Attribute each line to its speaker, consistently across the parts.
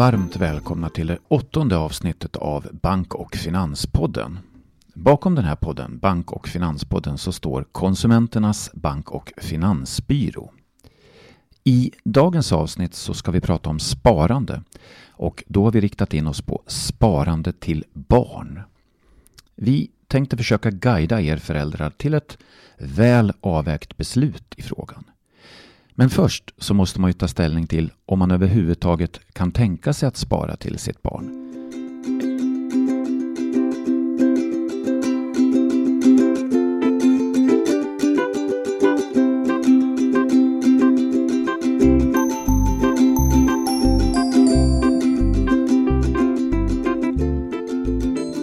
Speaker 1: Varmt välkomna till det åttonde avsnittet av Bank och Finanspodden. Bakom den här podden, Bank och Finanspodden, så står Konsumenternas bank och finansbyrå. I dagens avsnitt så ska vi prata om sparande och då har vi riktat in oss på sparande till barn. Vi tänkte försöka guida er föräldrar till ett väl avvägt beslut i frågan. Men först så måste man ju ta ställning till om man överhuvudtaget kan tänka sig att spara till sitt barn.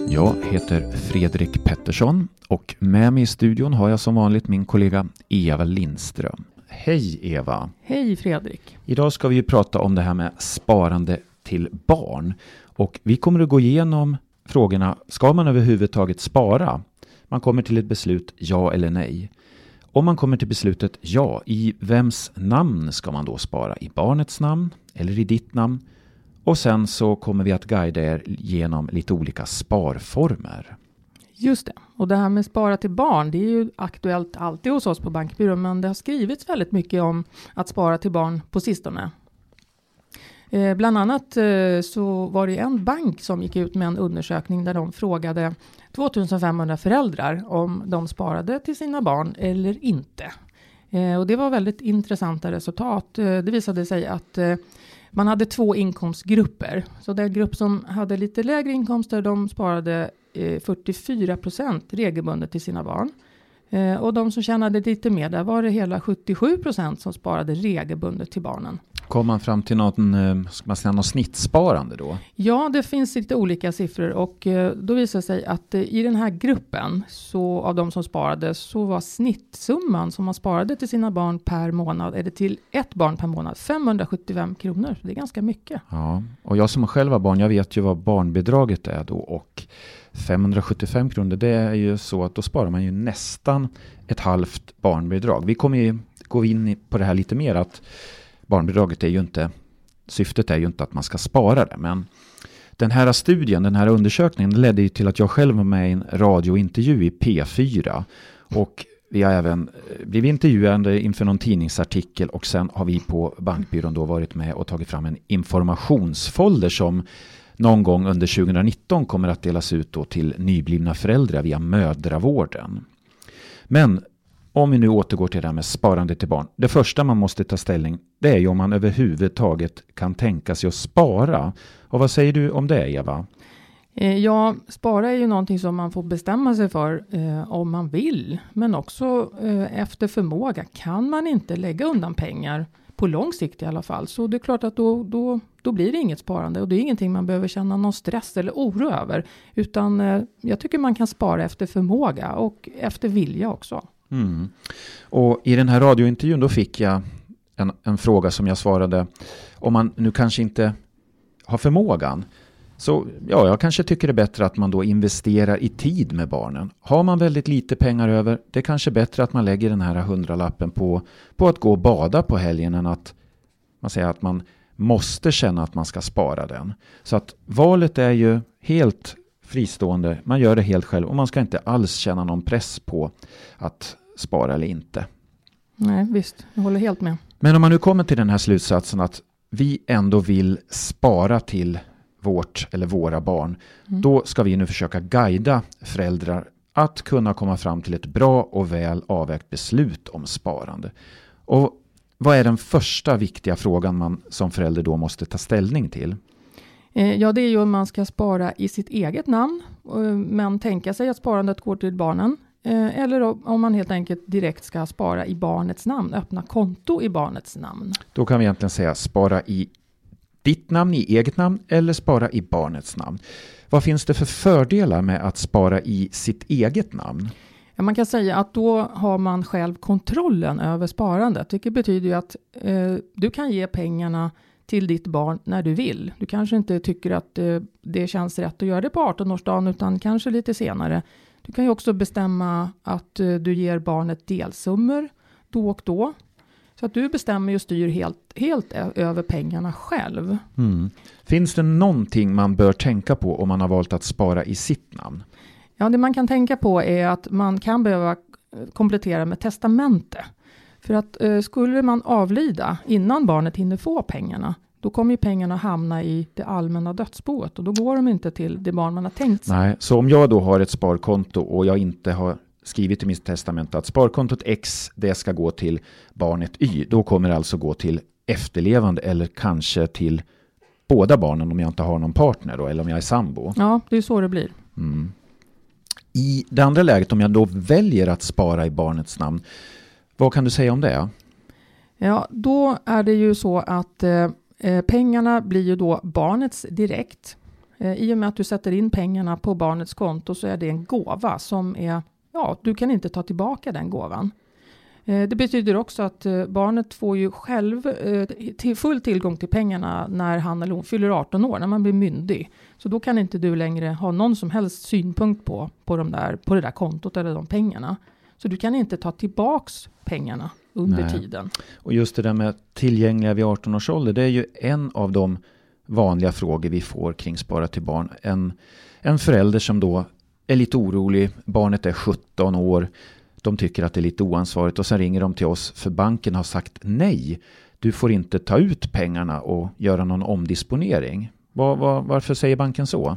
Speaker 1: Jag heter Fredrik Pettersson och med mig i studion har jag som vanligt min kollega Eva Lindström. Hej Eva!
Speaker 2: Hej Fredrik!
Speaker 1: Idag ska vi ju prata om det här med sparande till barn. Och vi kommer att gå igenom frågorna, ska man överhuvudtaget spara? Man kommer till ett beslut ja eller nej. Om man kommer till beslutet ja, i vems namn ska man då spara? I barnets namn eller i ditt namn? Och sen så kommer vi att guida er genom lite olika sparformer.
Speaker 2: Just det. Och det här med spara till barn, det är ju aktuellt alltid hos oss på Bankbyrån, men det har skrivits väldigt mycket om att spara till barn på sistone. Eh, bland annat eh, så var det en bank som gick ut med en undersökning där de frågade 2500 föräldrar om de sparade till sina barn eller inte. Eh, och det var väldigt intressanta resultat. Eh, det visade sig att eh, man hade två inkomstgrupper. Så den grupp som hade lite lägre inkomster, de sparade eh, 44 procent regelbundet till sina barn. Eh, och de som tjänade lite mer, där var det hela 77 procent som sparade regelbundet till barnen.
Speaker 1: Kom man fram till något, eh, ska man säga, något snittsparande då?
Speaker 2: Ja, det finns lite olika siffror och då visar det sig att i den här gruppen så av de som sparade så var snittsumman som man sparade till sina barn per månad eller till ett barn per månad 575 kronor. Det är ganska mycket.
Speaker 1: Ja, och jag som själv har barn, jag vet ju vad barnbidraget är då och 575 kronor, det är ju så att då sparar man ju nästan ett halvt barnbidrag. Vi kommer ju gå in på det här lite mer att barnbidraget är ju inte, syftet är ju inte att man ska spara det, men den här studien, den här undersökningen ledde ju till att jag själv var med i en radiointervju i P4 och vi har även eh, blivit intervjuade inför någon tidningsartikel och sen har vi på Bankbyrån då varit med och tagit fram en informationsfolder som någon gång under 2019 kommer att delas ut då till nyblivna föräldrar via mödravården. Men om vi nu återgår till det här med sparande till barn. Det första man måste ta ställning det är ju om man överhuvudtaget kan tänka sig att spara. Och vad säger du om det Eva?
Speaker 2: Eh, ja, spara är ju någonting som man får bestämma sig för eh, om man vill, men också eh, efter förmåga. Kan man inte lägga undan pengar på lång sikt i alla fall, så det är klart att då, då, då blir det inget sparande och det är ingenting man behöver känna någon stress eller oro över, utan eh, jag tycker man kan spara efter förmåga och efter vilja också.
Speaker 1: Mm. Och i den här radiointervjun då fick jag en, en fråga som jag svarade, om man nu kanske inte har förmågan, så ja, jag kanske tycker det är bättre att man då investerar i tid med barnen. Har man väldigt lite pengar över, det är kanske bättre att man lägger den här hundralappen på, på att gå och bada på helgen än att man säger att man måste känna att man ska spara den. Så att valet är ju helt fristående, man gör det helt själv och man ska inte alls känna någon press på att spara eller inte.
Speaker 2: Nej, visst, jag håller helt med.
Speaker 1: Men om man nu kommer till den här slutsatsen att vi ändå vill spara till vårt eller våra barn, mm. då ska vi nu försöka guida föräldrar att kunna komma fram till ett bra och väl avvägt beslut om sparande. Och vad är den första viktiga frågan man som förälder då måste ta ställning till?
Speaker 2: Eh, ja, det är ju om man ska spara i sitt eget namn, eh, men tänka sig att sparandet går till barnen. Eh, eller om man helt enkelt direkt ska spara i barnets namn, öppna konto i barnets namn.
Speaker 1: Då kan vi egentligen säga spara i ditt namn i eget namn eller spara i barnets namn. Vad finns det för fördelar med att spara i sitt eget namn?
Speaker 2: Man kan säga att då har man själv kontrollen över sparandet, vilket betyder ju att eh, du kan ge pengarna till ditt barn när du vill. Du kanske inte tycker att eh, det känns rätt att göra det på 18-årsdagen, utan kanske lite senare. Du kan ju också bestämma att eh, du ger barnet delsummor då och då. Så att du bestämmer och styr helt, helt över pengarna själv.
Speaker 1: Mm. Finns det någonting man bör tänka på om man har valt att spara i sitt namn?
Speaker 2: Ja, det man kan tänka på är att man kan behöva komplettera med testamente. För att eh, skulle man avlida innan barnet hinner få pengarna, då kommer ju pengarna hamna i det allmänna dödsboet och då går de inte till det barn man har tänkt sig.
Speaker 1: Nej, så om jag då har ett sparkonto och jag inte har skrivit i mitt testamente att sparkontot X, det ska gå till barnet Y, då kommer det alltså gå till efterlevande eller kanske till båda barnen om jag inte har någon partner då, eller om jag är sambo.
Speaker 2: Ja, det är så det blir.
Speaker 1: Mm. I det andra läget, om jag då väljer att spara i barnets namn, vad kan du säga om det?
Speaker 2: Ja, då är det ju så att eh, eh, pengarna blir ju då barnets direkt. Eh, I och med att du sätter in pengarna på barnets konto så är det en gåva som är, ja, du kan inte ta tillbaka den gåvan. Eh, det betyder också att eh, barnet får ju själv eh, till full tillgång till pengarna när han eller hon fyller 18 år, när man blir myndig. Så då kan inte du längre ha någon som helst synpunkt på, på, de där, på det där kontot eller de pengarna. Så du kan inte ta tillbaks pengarna under Nej. tiden.
Speaker 1: Och just det där med tillgängliga vid 18 års ålder, det är ju en av de vanliga frågor vi får kring Spara till barn. En, en förälder som då är lite orolig, barnet är 17 år, de tycker att det är lite oansvarigt och sen ringer de till oss för banken har sagt nej. Du får inte ta ut pengarna och göra någon omdisponering. Var, var, varför säger banken så?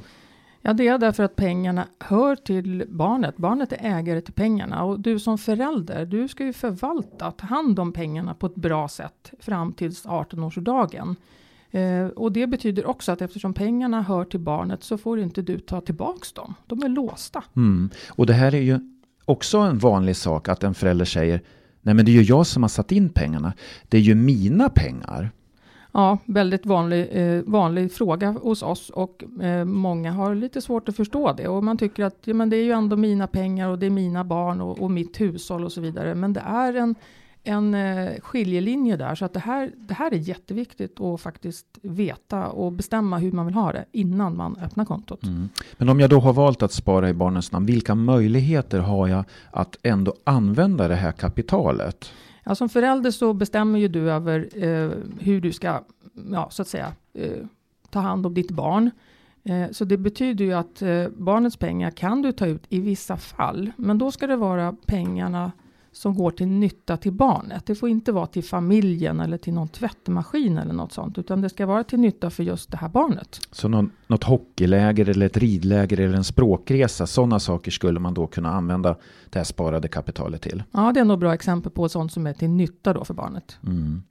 Speaker 2: Ja, det är därför att pengarna hör till barnet. Barnet är ägare till pengarna och du som förälder, du ska ju förvalta, ta hand om pengarna på ett bra sätt fram till 18-årsdagen. Eh, och det betyder också att eftersom pengarna hör till barnet så får inte du ta tillbaks dem. De är låsta.
Speaker 1: Mm. Och det här är ju också en vanlig sak att en förälder säger Nej men det är ju jag som har satt in pengarna. Det är ju mina pengar.
Speaker 2: Ja, väldigt vanlig, eh, vanlig fråga hos oss och eh, många har lite svårt att förstå det. Och man tycker att ja, men det är ju ändå mina pengar och det är mina barn och, och mitt hushåll och så vidare. Men det är en en eh, skiljelinje där. Så att det här, det här är jätteviktigt att faktiskt veta och bestämma hur man vill ha det innan man öppnar kontot. Mm.
Speaker 1: Men om jag då har valt att spara i barnens namn, vilka möjligheter har jag att ändå använda det här kapitalet?
Speaker 2: Ja, som förälder så bestämmer ju du över eh, hur du ska, ja, så att säga, eh, ta hand om ditt barn. Eh, så det betyder ju att eh, barnets pengar kan du ta ut i vissa fall, men då ska det vara pengarna som går till nytta till barnet. Det får inte vara till familjen eller till någon tvättmaskin eller något sånt, utan det ska vara till nytta för just det här barnet.
Speaker 1: Så någon, något hockeyläger eller ett ridläger eller en språkresa, sådana saker skulle man då kunna använda det här sparade kapitalet till?
Speaker 2: Ja, det är nog bra exempel på sånt som är till nytta då för barnet.
Speaker 1: Mm.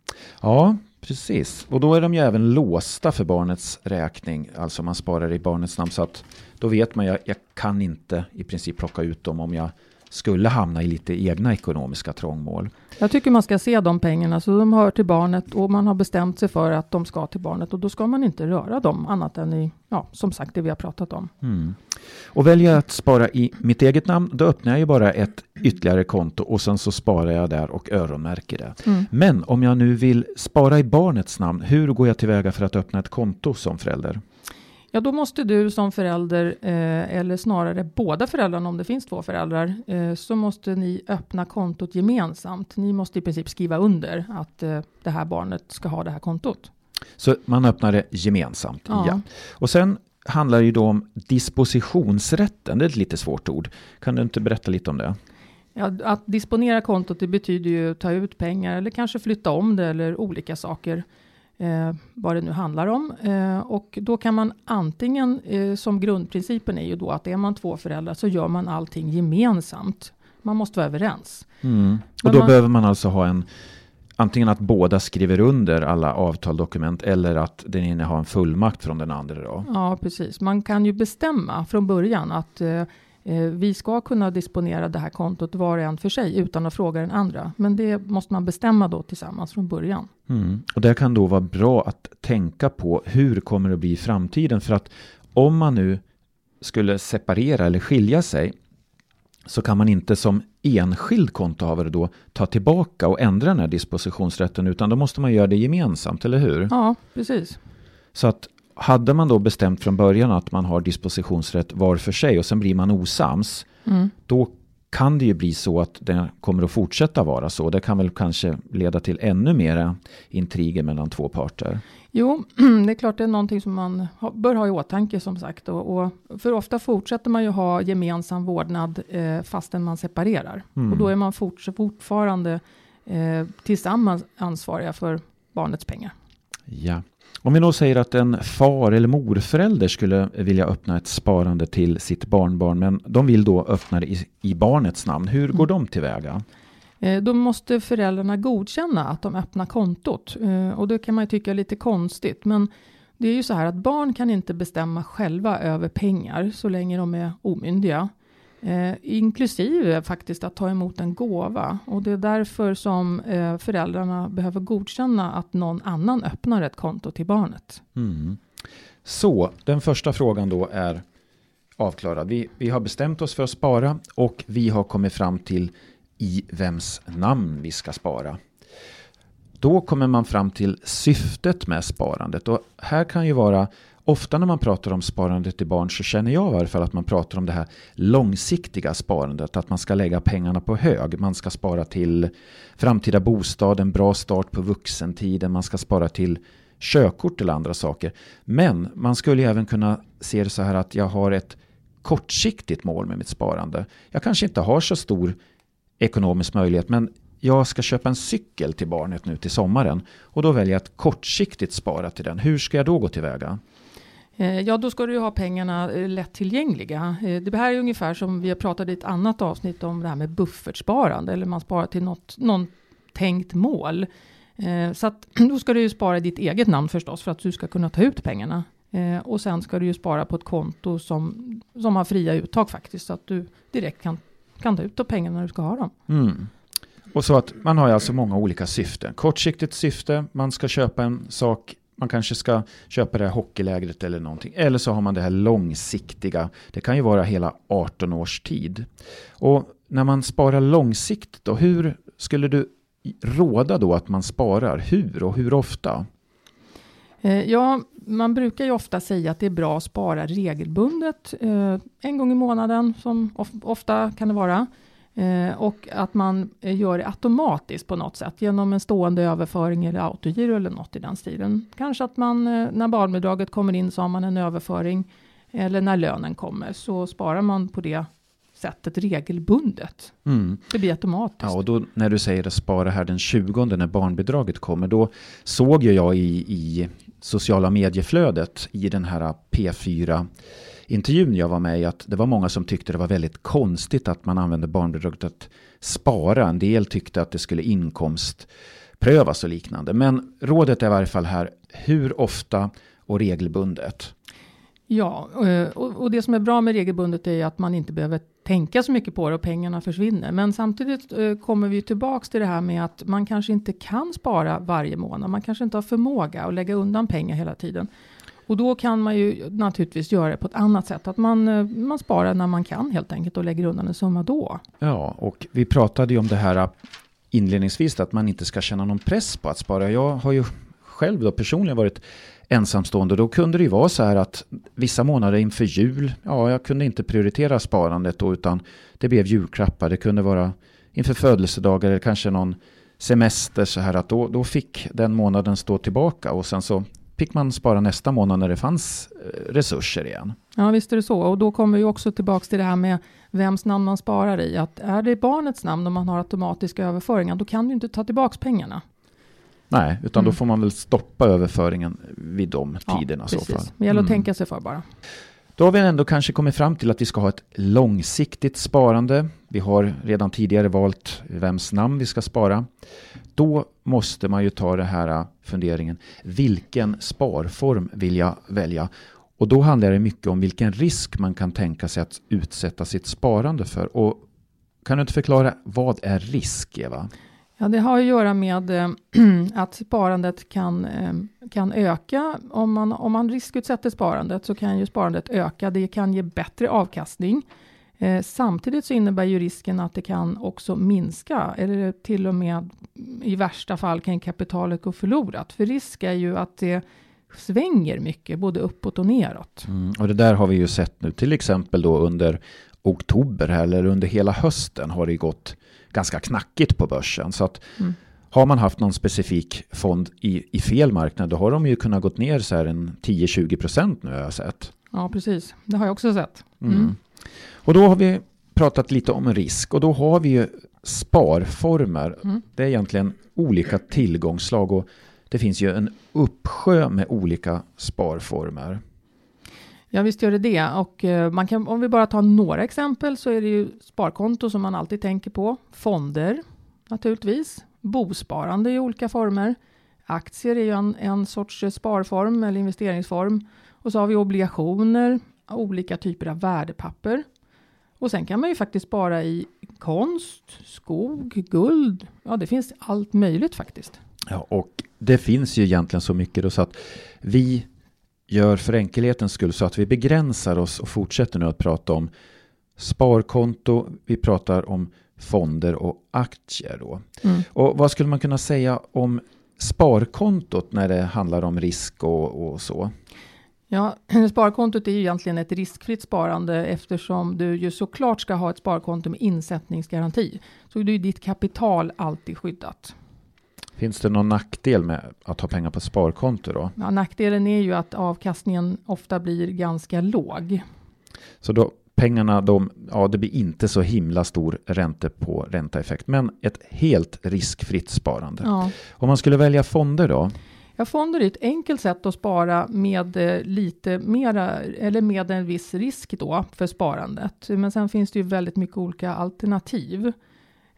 Speaker 1: Ja, precis. Och då är de ju även låsta för barnets räkning, alltså man sparar i barnets namn, så att då vet man ju, jag kan inte i princip plocka ut dem om jag skulle hamna i lite egna ekonomiska trångmål.
Speaker 2: Jag tycker man ska se de pengarna, så de hör till barnet och man har bestämt sig för att de ska till barnet och då ska man inte röra dem annat än i, ja, som sagt, det vi har pratat om.
Speaker 1: Mm. Och väljer jag att spara i mitt eget namn, då öppnar jag ju bara ett ytterligare konto och sen så sparar jag där och öronmärker det. Mm. Men om jag nu vill spara i barnets namn, hur går jag tillväga för att öppna ett konto som förälder?
Speaker 2: Ja, då måste du som förälder, eh, eller snarare båda föräldrarna om det finns två föräldrar, eh, så måste ni öppna kontot gemensamt. Ni måste i princip skriva under att eh, det här barnet ska ha det här kontot.
Speaker 1: Så man öppnar det gemensamt? Ja. ja. Och sen handlar det ju då om dispositionsrätten, det är ett lite svårt ord. Kan du inte berätta lite om det?
Speaker 2: Ja, att disponera kontot det betyder ju ta ut pengar eller kanske flytta om det eller olika saker eh, vad det nu handlar om. Eh, och då kan man antingen, eh, som grundprincipen är ju då att är man två föräldrar så gör man allting gemensamt. Man måste vara överens.
Speaker 1: Mm. Och då man, behöver man alltså ha en Antingen att båda skriver under alla avtaldokument eller att den ene har en fullmakt från den andra. Då.
Speaker 2: Ja, precis. Man kan ju bestämma från början att Eh, vi ska kunna disponera det här kontot var och en för sig utan att fråga den andra. Men det måste man bestämma då tillsammans från början.
Speaker 1: Mm. Och det kan då vara bra att tänka på hur kommer det bli i framtiden. För att om man nu skulle separera eller skilja sig så kan man inte som enskild kontohavare då ta tillbaka och ändra den här dispositionsrätten utan då måste man göra det gemensamt, eller hur?
Speaker 2: Ja, precis.
Speaker 1: Så att hade man då bestämt från början att man har dispositionsrätt var för sig och sen blir man osams, mm. då kan det ju bli så att det kommer att fortsätta vara så. Det kan väl kanske leda till ännu mera intriger mellan två parter.
Speaker 2: Jo, det är klart det är någonting som man bör ha i åtanke som sagt. Och, och för ofta fortsätter man ju ha gemensam vårdnad eh, fastän man separerar. Mm. Och då är man fort, fortfarande eh, tillsammans ansvariga för barnets pengar.
Speaker 1: Ja. Om vi då säger att en far eller morförälder skulle vilja öppna ett sparande till sitt barnbarn, men de vill då öppna det i, i barnets namn. Hur går mm. de tillväga?
Speaker 2: Eh, då måste föräldrarna godkänna att de öppnar kontot. Eh, och det kan man ju tycka är lite konstigt. Men det är ju så här att barn kan inte bestämma själva över pengar så länge de är omyndiga. Eh, inklusive faktiskt att ta emot en gåva. Och det är därför som eh, föräldrarna behöver godkänna att någon annan öppnar ett konto till barnet.
Speaker 1: Mm. Så den första frågan då är avklarad. Vi, vi har bestämt oss för att spara och vi har kommit fram till i vems namn vi ska spara. Då kommer man fram till syftet med sparandet och här kan ju vara Ofta när man pratar om sparande till barn så känner jag i alla fall att man pratar om det här långsiktiga sparandet. Att man ska lägga pengarna på hög. Man ska spara till framtida bostad, en bra start på vuxentiden. Man ska spara till körkort eller andra saker. Men man skulle även kunna se det så här att jag har ett kortsiktigt mål med mitt sparande. Jag kanske inte har så stor ekonomisk möjlighet men jag ska köpa en cykel till barnet nu till sommaren och då väljer jag att kortsiktigt spara till den. Hur ska jag då gå tillväga?
Speaker 2: Eh, ja, då ska du ju ha pengarna eh, lättillgängliga. Eh, det här är ungefär som vi har pratat i ett annat avsnitt om det här med buffertsparande, eller man sparar till något, någon tänkt mål. Så att då ska du ju spara ditt eget namn förstås, för att du ska kunna ta ut pengarna. Och sen ska du ju spara på ett konto som, som har fria uttag faktiskt, så att du direkt kan, kan ta ut de pengarna när du ska ha dem.
Speaker 1: Mm. Och så att man har alltså många olika syften. Kortsiktigt syfte, man ska köpa en sak man kanske ska köpa det här hockeylägret eller någonting. Eller så har man det här långsiktiga. Det kan ju vara hela 18 års tid. Och när man sparar långsiktigt då, hur skulle du råda då att man sparar? Hur och hur ofta?
Speaker 2: Eh, ja, man brukar ju ofta säga att det är bra att spara regelbundet. Eh, en gång i månaden, som ofta kan det vara. Eh, och att man eh, gör det automatiskt på något sätt genom en stående överföring eller autogiro eller något i den stilen. Kanske att man eh, när barnbidraget kommer in så har man en överföring eller när lönen kommer så sparar man på det sättet regelbundet. Mm. Det blir automatiskt.
Speaker 1: Ja, och då när du säger att spara här den 20 när barnbidraget kommer, då såg jag i, i sociala medieflödet i den här P4 intervjun jag var med i att det var många som tyckte det var väldigt konstigt att man använde barnbidraget att spara. En del tyckte att det skulle inkomstprövas och liknande. Men rådet är i varje fall här hur ofta och regelbundet.
Speaker 2: Ja, eh, och det som är bra med regelbundet är att man inte behöver tänka så mycket på det och pengarna försvinner. Men samtidigt eh, kommer vi tillbaks till det här med att man kanske inte kan spara varje månad. Man kanske inte har förmåga att lägga undan pengar hela tiden. Och då kan man ju naturligtvis göra det på ett annat sätt. Att man, eh, man sparar när man kan helt enkelt och lägger undan en summa då.
Speaker 1: Ja, och vi pratade ju om det här eh, inledningsvis att man inte ska känna någon press på att spara. Jag har ju själv då personligen varit ensamstående. Då kunde det ju vara så här att vissa månader inför jul, ja, jag kunde inte prioritera sparandet då, utan det blev julklappar. Det kunde vara inför födelsedagar eller kanske någon semester så här att då, då fick den månaden stå tillbaka och sen så fick man spara nästa månad när det fanns eh, resurser igen.
Speaker 2: Ja, visst är det så. Och då kommer vi också tillbaka till det här med vems namn man sparar i. Att är det barnets namn och man har automatiska överföringar, då kan du inte ta tillbaka pengarna.
Speaker 1: Nej, utan mm. då får man väl stoppa överföringen vid de tiderna. Ja, så fall.
Speaker 2: Det gäller att mm. tänka sig för bara.
Speaker 1: Då har vi ändå kanske kommit fram till att vi ska ha ett långsiktigt sparande. Vi har redan tidigare valt vems namn vi ska spara. Då måste man ju ta den här funderingen. Vilken sparform vill jag välja? Och då handlar det mycket om vilken risk man kan tänka sig att utsätta sitt sparande för. Och kan du inte förklara vad är risk, Eva?
Speaker 2: Ja, det har att göra med äh, att sparandet kan, äh, kan öka. Om man, om man riskutsätter sparandet så kan ju sparandet öka. Det kan ge bättre avkastning. Eh, samtidigt så innebär ju risken att det kan också minska eller till och med mm, i värsta fall kan kapitalet gå förlorat. För risk är ju att det svänger mycket både uppåt och neråt.
Speaker 1: Mm, och det där har vi ju sett nu till exempel då under oktober eller under hela hösten har det gått ganska knackigt på börsen. Så att
Speaker 2: Mm.
Speaker 1: har man haft någon specifik fond i, i fel marknad då har de ju kunnat gått ner så här en 10-20 procent nu har jag sett.
Speaker 2: Ja, precis. Det har jag också sett.
Speaker 1: Mm.
Speaker 2: Mm.
Speaker 1: Och då har vi pratat lite om risk och då har vi ju sparformer.
Speaker 2: Mm.
Speaker 1: Det är egentligen olika tillgångsslag och det finns ju en uppsjö med olika sparformer.
Speaker 2: Ja, visst gör det det. Och eh, man kan, om vi bara tar några exempel så är det ju sparkonto som man alltid tänker på. Fonder naturligtvis. Bosparande i olika former. Aktier är ju en, en sorts eh, sparform eller investeringsform. Och så har vi obligationer, olika typer av värdepapper. Och sen kan man ju faktiskt spara i konst, skog, guld. Ja, det finns allt möjligt faktiskt.
Speaker 1: Ja, och det finns ju egentligen så mycket då så att vi gör för enkelhetens skull så att vi begränsar oss och fortsätter nu att prata om sparkonto, vi pratar om fonder och aktier då.
Speaker 2: Mm.
Speaker 1: Och vad skulle man kunna säga om sparkontot när det handlar om risk och, och så?
Speaker 2: Ja, sparkontot är ju egentligen ett riskfritt sparande eftersom du ju såklart ska ha ett sparkonto med insättningsgaranti. Så är ju ditt kapital alltid skyddat.
Speaker 1: Finns det någon nackdel med att ha pengar på sparkonto då?
Speaker 2: Ja, nackdelen är ju att avkastningen ofta blir ganska låg.
Speaker 1: Så då pengarna, de, ja det blir inte så himla stor ränte på räntaeffekt, men ett helt riskfritt sparande.
Speaker 2: Ja.
Speaker 1: Om man skulle välja fonder då?
Speaker 2: Ja, fonder är ett enkelt sätt att spara med eh, lite mera, eller med en viss risk då för sparandet. Men sen finns det ju väldigt mycket olika alternativ.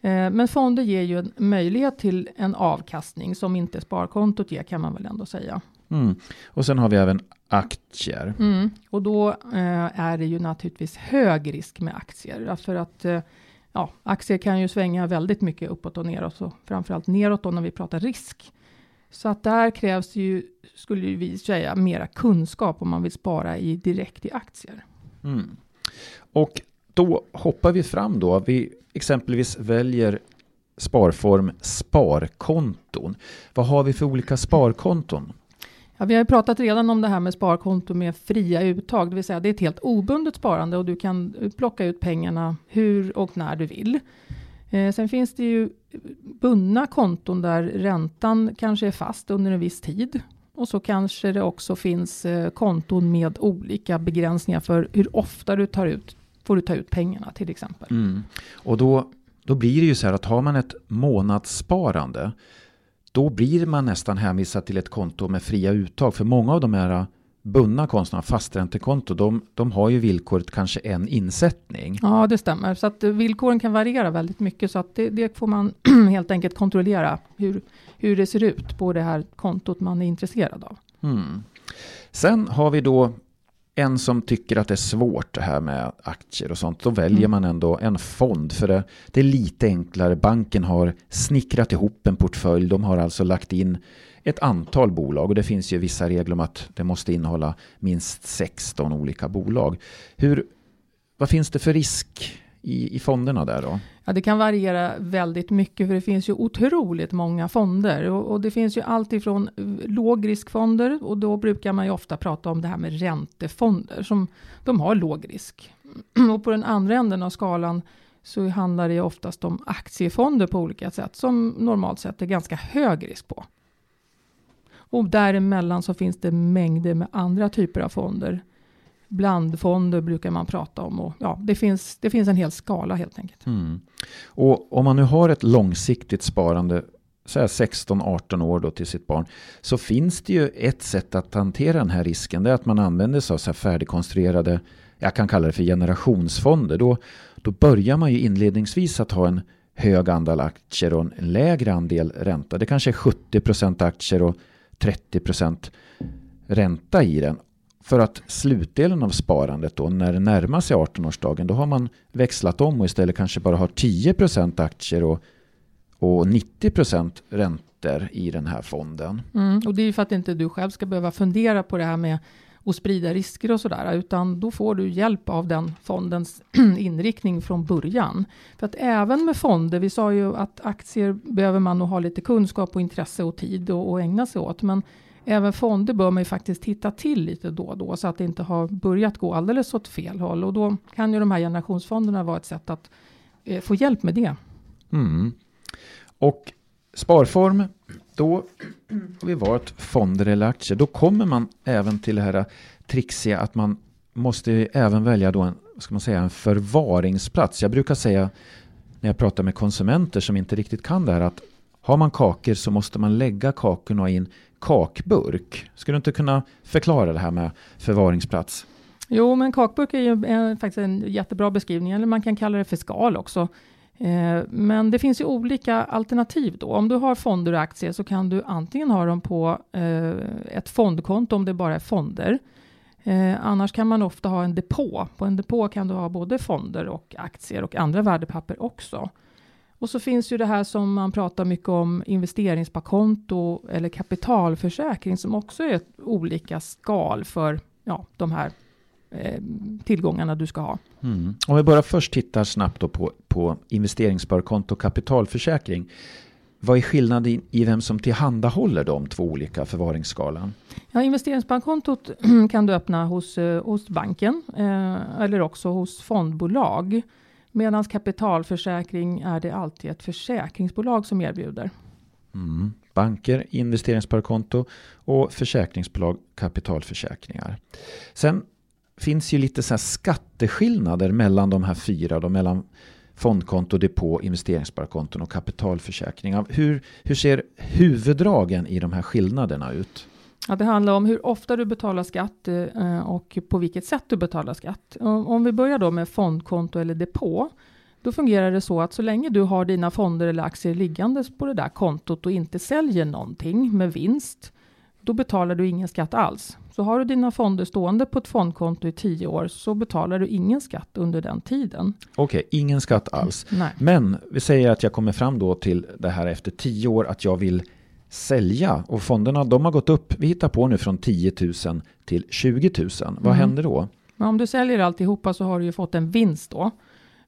Speaker 2: Eh, Men fonder ger ju en möjlighet till en avkastning som inte sparkontot ger kan man väl ändå säga.
Speaker 1: Mm. Och sen har vi även aktier.
Speaker 2: Mm. Och då eh, är det ju naturligtvis hög risk med aktier. För att eh, ja, aktier kan ju svänga väldigt mycket uppåt och neråt. Och framförallt neråt då när vi pratar risk. Så att där krävs ju, skulle ju vi säga, mera kunskap om man vill spara i direkt i aktier.
Speaker 1: Mm. Och då hoppar vi fram då. Vi exempelvis väljer sparform sparkonton. Vad har vi för olika sparkonton?
Speaker 2: Ja, vi har ju pratat redan om det här med sparkonto med fria uttag, det vill säga det är ett helt obundet sparande och du kan plocka ut pengarna hur och när du vill. Eh, sen finns det ju bundna konton där räntan kanske är fast under en viss tid. Och så kanske det också finns eh, konton med olika begränsningar för hur ofta du tar ut, får du ta ut pengarna till exempel.
Speaker 1: Mm. Och då, då blir det ju så här att har man ett månadssparande då blir man nästan hänvisad till ett konto med fria uttag. För många av de här bundna kontona, fasträntekonto, de, de har ju villkoret kanske en insättning.
Speaker 2: Ja, det stämmer. Så att eh, villkoren kan variera väldigt mycket. Så att det, det får man helt enkelt kontrollera hur, hur det ser ut på det här kontot man är intresserad av.
Speaker 1: Mm. Sen har vi då en som tycker att det är svårt det här med aktier och sånt. Då väljer
Speaker 2: Mm.
Speaker 1: man ändå en fond för det, det är lite enklare. Banken har snickrat ihop en portfölj. De har alltså lagt in ett antal bolag och det finns ju vissa regler om att det måste innehålla minst 16 olika bolag. Hur, vad finns det för risk i, i fonderna där då?
Speaker 2: Ja, det kan variera väldigt mycket för det finns ju otroligt många fonder och, och det finns ju allt ifrån lågriskfonder och då brukar man ju ofta prata om det här med räntefonder som de har låg risk. Och på den andra änden av skalan så handlar det ju oftast om aktiefonder på olika sätt som normalt sett är ganska hög risk på. Och däremellan så finns det mängder med andra typer av fonder. Blandfonder brukar man prata om och ja, det finns, det finns en hel skala helt enkelt.
Speaker 1: Mm. Och om man nu har ett långsiktigt sparande, så här 16-18 år då till sitt barn, så finns det ju ett sätt att hantera den här risken. Det är att man använder sig av så här färdigkonstruerade, jag kan kalla det för generationsfonder. Då, då börjar man ju inledningsvis att ha en hög andel aktier och en lägre andel ränta. Det kanske är 70% aktier och 30% ränta i den. För att slutdelen av sparandet då, när det närmar sig 18-årsdagen, då har man växlat om och istället kanske bara har 10% aktier och, och 90% räntor i den här fonden.
Speaker 2: Mm, och det är ju för att inte du själv ska behöva fundera på det här med att sprida risker och sådär, utan då får du hjälp av den fondens inriktning från början. För att även med fonder, vi sa ju att aktier behöver man nog ha lite kunskap och intresse och tid och, och ägna sig åt, men även fonder bör man ju faktiskt titta till lite då och då så att det inte har börjat gå alldeles åt fel håll. Och då kan ju de här generationsfonderna vara ett sätt att eh, få hjälp med det.
Speaker 1: Mm. Och sparform, då har vi varit fonder eller aktier. Då kommer man även till det här trixiga att man måste även välja då en, ska man säga, en förvaringsplats. Jag brukar säga när jag pratar med konsumenter som inte riktigt kan det här att har man kakor så måste man lägga kakorna i en kakburk. Skulle du inte kunna förklara det här med förvaringsplats?
Speaker 2: Jo, men kakburk är ju eh, faktiskt en jättebra beskrivning, eller man kan kalla det för skal också. Eh, men det finns ju olika alternativ då. Om du har fonder och aktier så kan du antingen ha dem på eh, ett fondkonto om det bara är fonder. Eh, annars kan man ofta ha en depå. På en depå kan du ha både fonder och aktier och andra värdepapper också. Och så finns ju det här som man pratar mycket om, investeringssparkonto eller kapitalförsäkring som också är olika skal för ja, de här eh, tillgångarna du ska ha.
Speaker 1: Mm. Om vi bara först tittar snabbt på, på investeringssparkonto och kapitalförsäkring. Vad är skillnaden i vem som tillhandahåller de två olika förvaringsskalan?
Speaker 2: Ja, investeringssparkontot kan du öppna hos, eh, hos banken eh, eller också hos fondbolag. Medan kapitalförsäkring är det alltid ett försäkringsbolag som erbjuder.
Speaker 1: Mm. Banker, investeringssparkonto och försäkringsbolag, kapitalförsäkringar. Sen finns ju lite så skatteskillnader mellan de här fyra, då, mellan fondkonto, depå, investeringssparkonton och kapitalförsäkringar. Hur, hur ser huvuddragen i de här skillnaderna ut?
Speaker 2: Ja, det handlar om hur ofta du betalar skatt eh, och på vilket sätt du betalar skatt. Om vi börjar då med fondkonto eller depå, då fungerar det så att så länge du har dina fonder eller aktier liggandes på det där kontot och inte säljer någonting med vinst, då betalar du ingen skatt alls. Så har du dina fonder stående på ett fondkonto i tio år så betalar du ingen skatt under den tiden.
Speaker 1: Okej, okay, ingen skatt alls.
Speaker 2: Nej.
Speaker 1: Men vi säger att jag kommer fram då till det här efter tio år att jag vill sälja och fonderna de har gått upp, vi hittar på nu från 10 000 till 20 000. Vad mm. händer då?
Speaker 2: Men om du säljer alltihopa så har du ju fått en vinst då.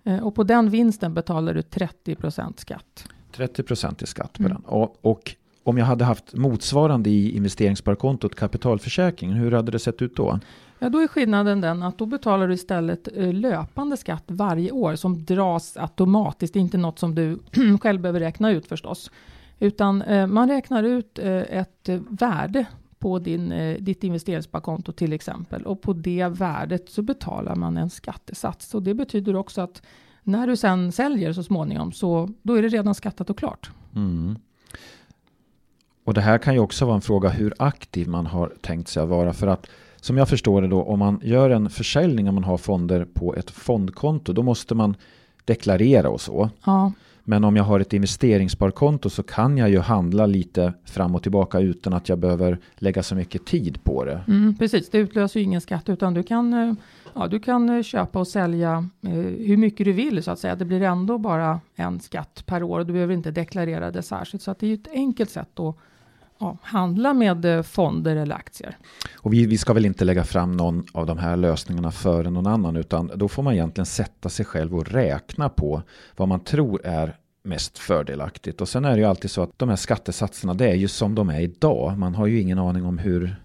Speaker 2: Eh, och på den vinsten betalar du 30% skatt.
Speaker 1: 30% i skatt på mm. den. Och, och om jag hade haft motsvarande i investeringssparkontot kapitalförsäkringen, hur hade det sett ut då?
Speaker 2: Ja, då är skillnaden den att då betalar du istället eh, löpande skatt varje år som dras automatiskt. Det är inte något som du själv behöver räkna ut förstås. Utan eh, man räknar ut eh, ett värde på din, ditt investeringssparkonto till exempel. Och på det värdet så betalar man en skattesats. Och det betyder också att när du sen säljer så småningom så då är det redan skattat och klart.
Speaker 1: Mm. Och det här kan ju också vara en fråga hur aktiv man har tänkt sig att vara. För att som jag förstår det då, om man gör en försäljning om man har fonder på ett fondkonto, då måste man deklarera och så.
Speaker 2: Ja.
Speaker 1: Men om jag har ett investeringssparkonto så kan jag ju handla lite fram och tillbaka utan att jag behöver lägga så mycket tid på det.
Speaker 2: Mm, precis, det utlöser ju ingen skatt utan du kan, eh, ja, du kan eh, köpa och sälja eh, hur mycket du vill så att säga. Det blir ändå bara en skatt per år och du behöver inte deklarera det särskilt. Så att det är ju ett enkelt sätt att ja, handla med eh, fonder eller aktier.
Speaker 1: Och vi, vi ska väl inte lägga fram någon av de här lösningarna före någon annan utan då får man egentligen sätta sig själv och räkna på vad man tror är mest fördelaktigt. Och sen är det ju alltid så att de här skattesatserna det är ju som de är idag. Man har ju ingen aning om hur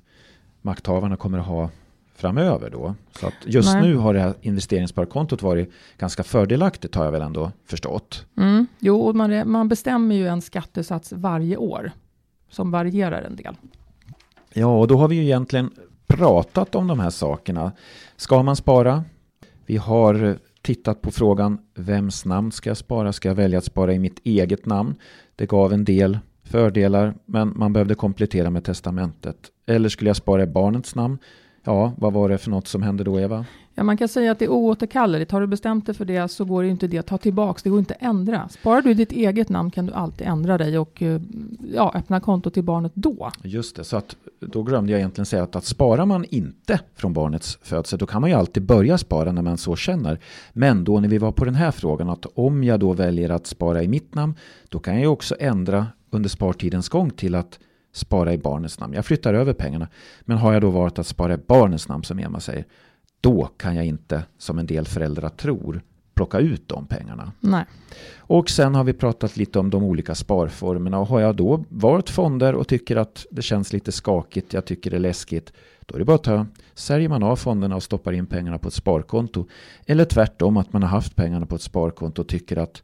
Speaker 1: makthavarna kommer att ha framöver då. Så att just Nej. nu har det här investeringssparkontot varit ganska fördelaktigt har jag väl ändå förstått.
Speaker 2: Mm. Jo, man, man bestämmer ju en skattesats varje år som varierar en del.
Speaker 1: Ja, och då har vi ju egentligen pratat om de här sakerna. Ska man spara? Vi har tittat på frågan vems namn ska jag spara? Ska jag välja att spara i mitt eget namn? Det gav en del fördelar, men man behövde komplettera med testamentet. Eller skulle jag spara i barnets namn? Ja, vad var det för något som hände då, Eva?
Speaker 2: Ja, man kan säga att det är oåterkalleligt. Har du bestämt dig för det så går det inte det att ta tillbaka. Det går inte att ändra. Sparar du ditt eget namn kan du alltid ändra dig och eh, ja, öppna konto till barnet då.
Speaker 1: Just det, så att då glömde jag egentligen säga att, att sparar man inte från barnets födsel då kan man ju alltid börja spara när man så känner. Men då när vi var på den här frågan att om jag då väljer att spara i mitt namn då kan jag ju också ändra under spartidens gång till att spara i barnets namn. Jag flyttar över pengarna. Men har jag då valt att spara i barnets namn som Emma säger, då kan jag inte, som en del föräldrar tror, plocka ut de pengarna.
Speaker 2: Nej.
Speaker 1: Och sen har vi pratat lite om de olika sparformerna och har jag då valt fonder och tycker att det känns lite skakigt, jag tycker det är läskigt, då är det bara att ta, säljer man av fonderna och stoppar in pengarna på ett sparkonto. Eller tvärtom att man har haft pengarna på ett sparkonto och tycker att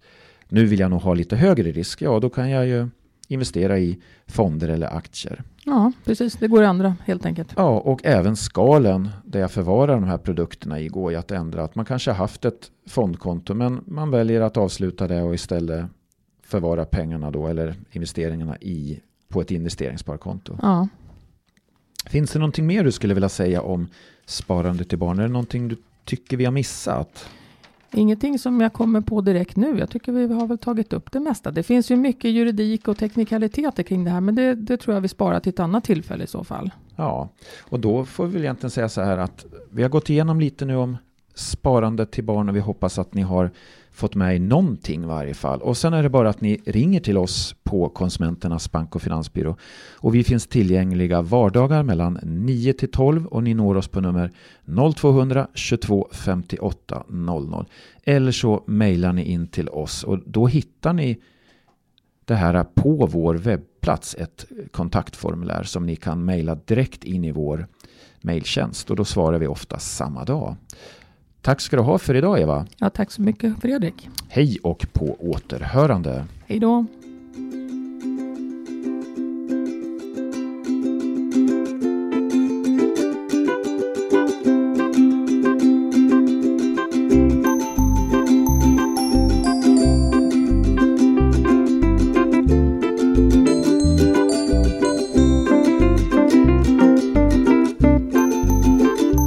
Speaker 1: nu vill jag nog ha lite högre risk, ja då kan jag ju investera i fonder eller aktier.
Speaker 2: Ja, precis. Det går i andra helt enkelt.
Speaker 1: Ja, och även skalen där jag förvarar de här produkterna i går ju att ändra. Att man kanske har haft ett fondkonto men man väljer att avsluta det och istället förvara pengarna då eller investeringarna i på ett investeringssparkonto.
Speaker 2: Ja.
Speaker 1: Finns det någonting mer du skulle vilja säga om sparande till barn? Är det någonting du tycker vi har missat?
Speaker 2: Ingenting som jag kommer på direkt nu. Jag tycker vi har väl tagit upp det mesta. Det finns ju mycket juridik och teknikaliteter kring det här, men det, det tror jag vi sparar till ett annat tillfälle i så fall.
Speaker 1: Ja, och då får vi väl egentligen säga så här att vi har gått igenom lite nu om sparande till barn och vi hoppas att ni har fått med er någonting i varje fall. Och sen är det bara att ni ringer till oss på Konsumenternas bank och finansbyrå. Och vi finns tillgängliga vardagar mellan 9 till 12 och ni når oss på nummer 0200 22 58 00. Eller så mejlar ni in till oss och då hittar ni det här på vår webbplats ett kontaktformulär som ni kan mejla direkt in i vår mejltjänst och då svarar vi ofta samma dag. Tack ska du ha för idag Eva.
Speaker 2: Ja, tack så mycket Fredrik.
Speaker 1: Hej och på återhörande.
Speaker 2: Hej då.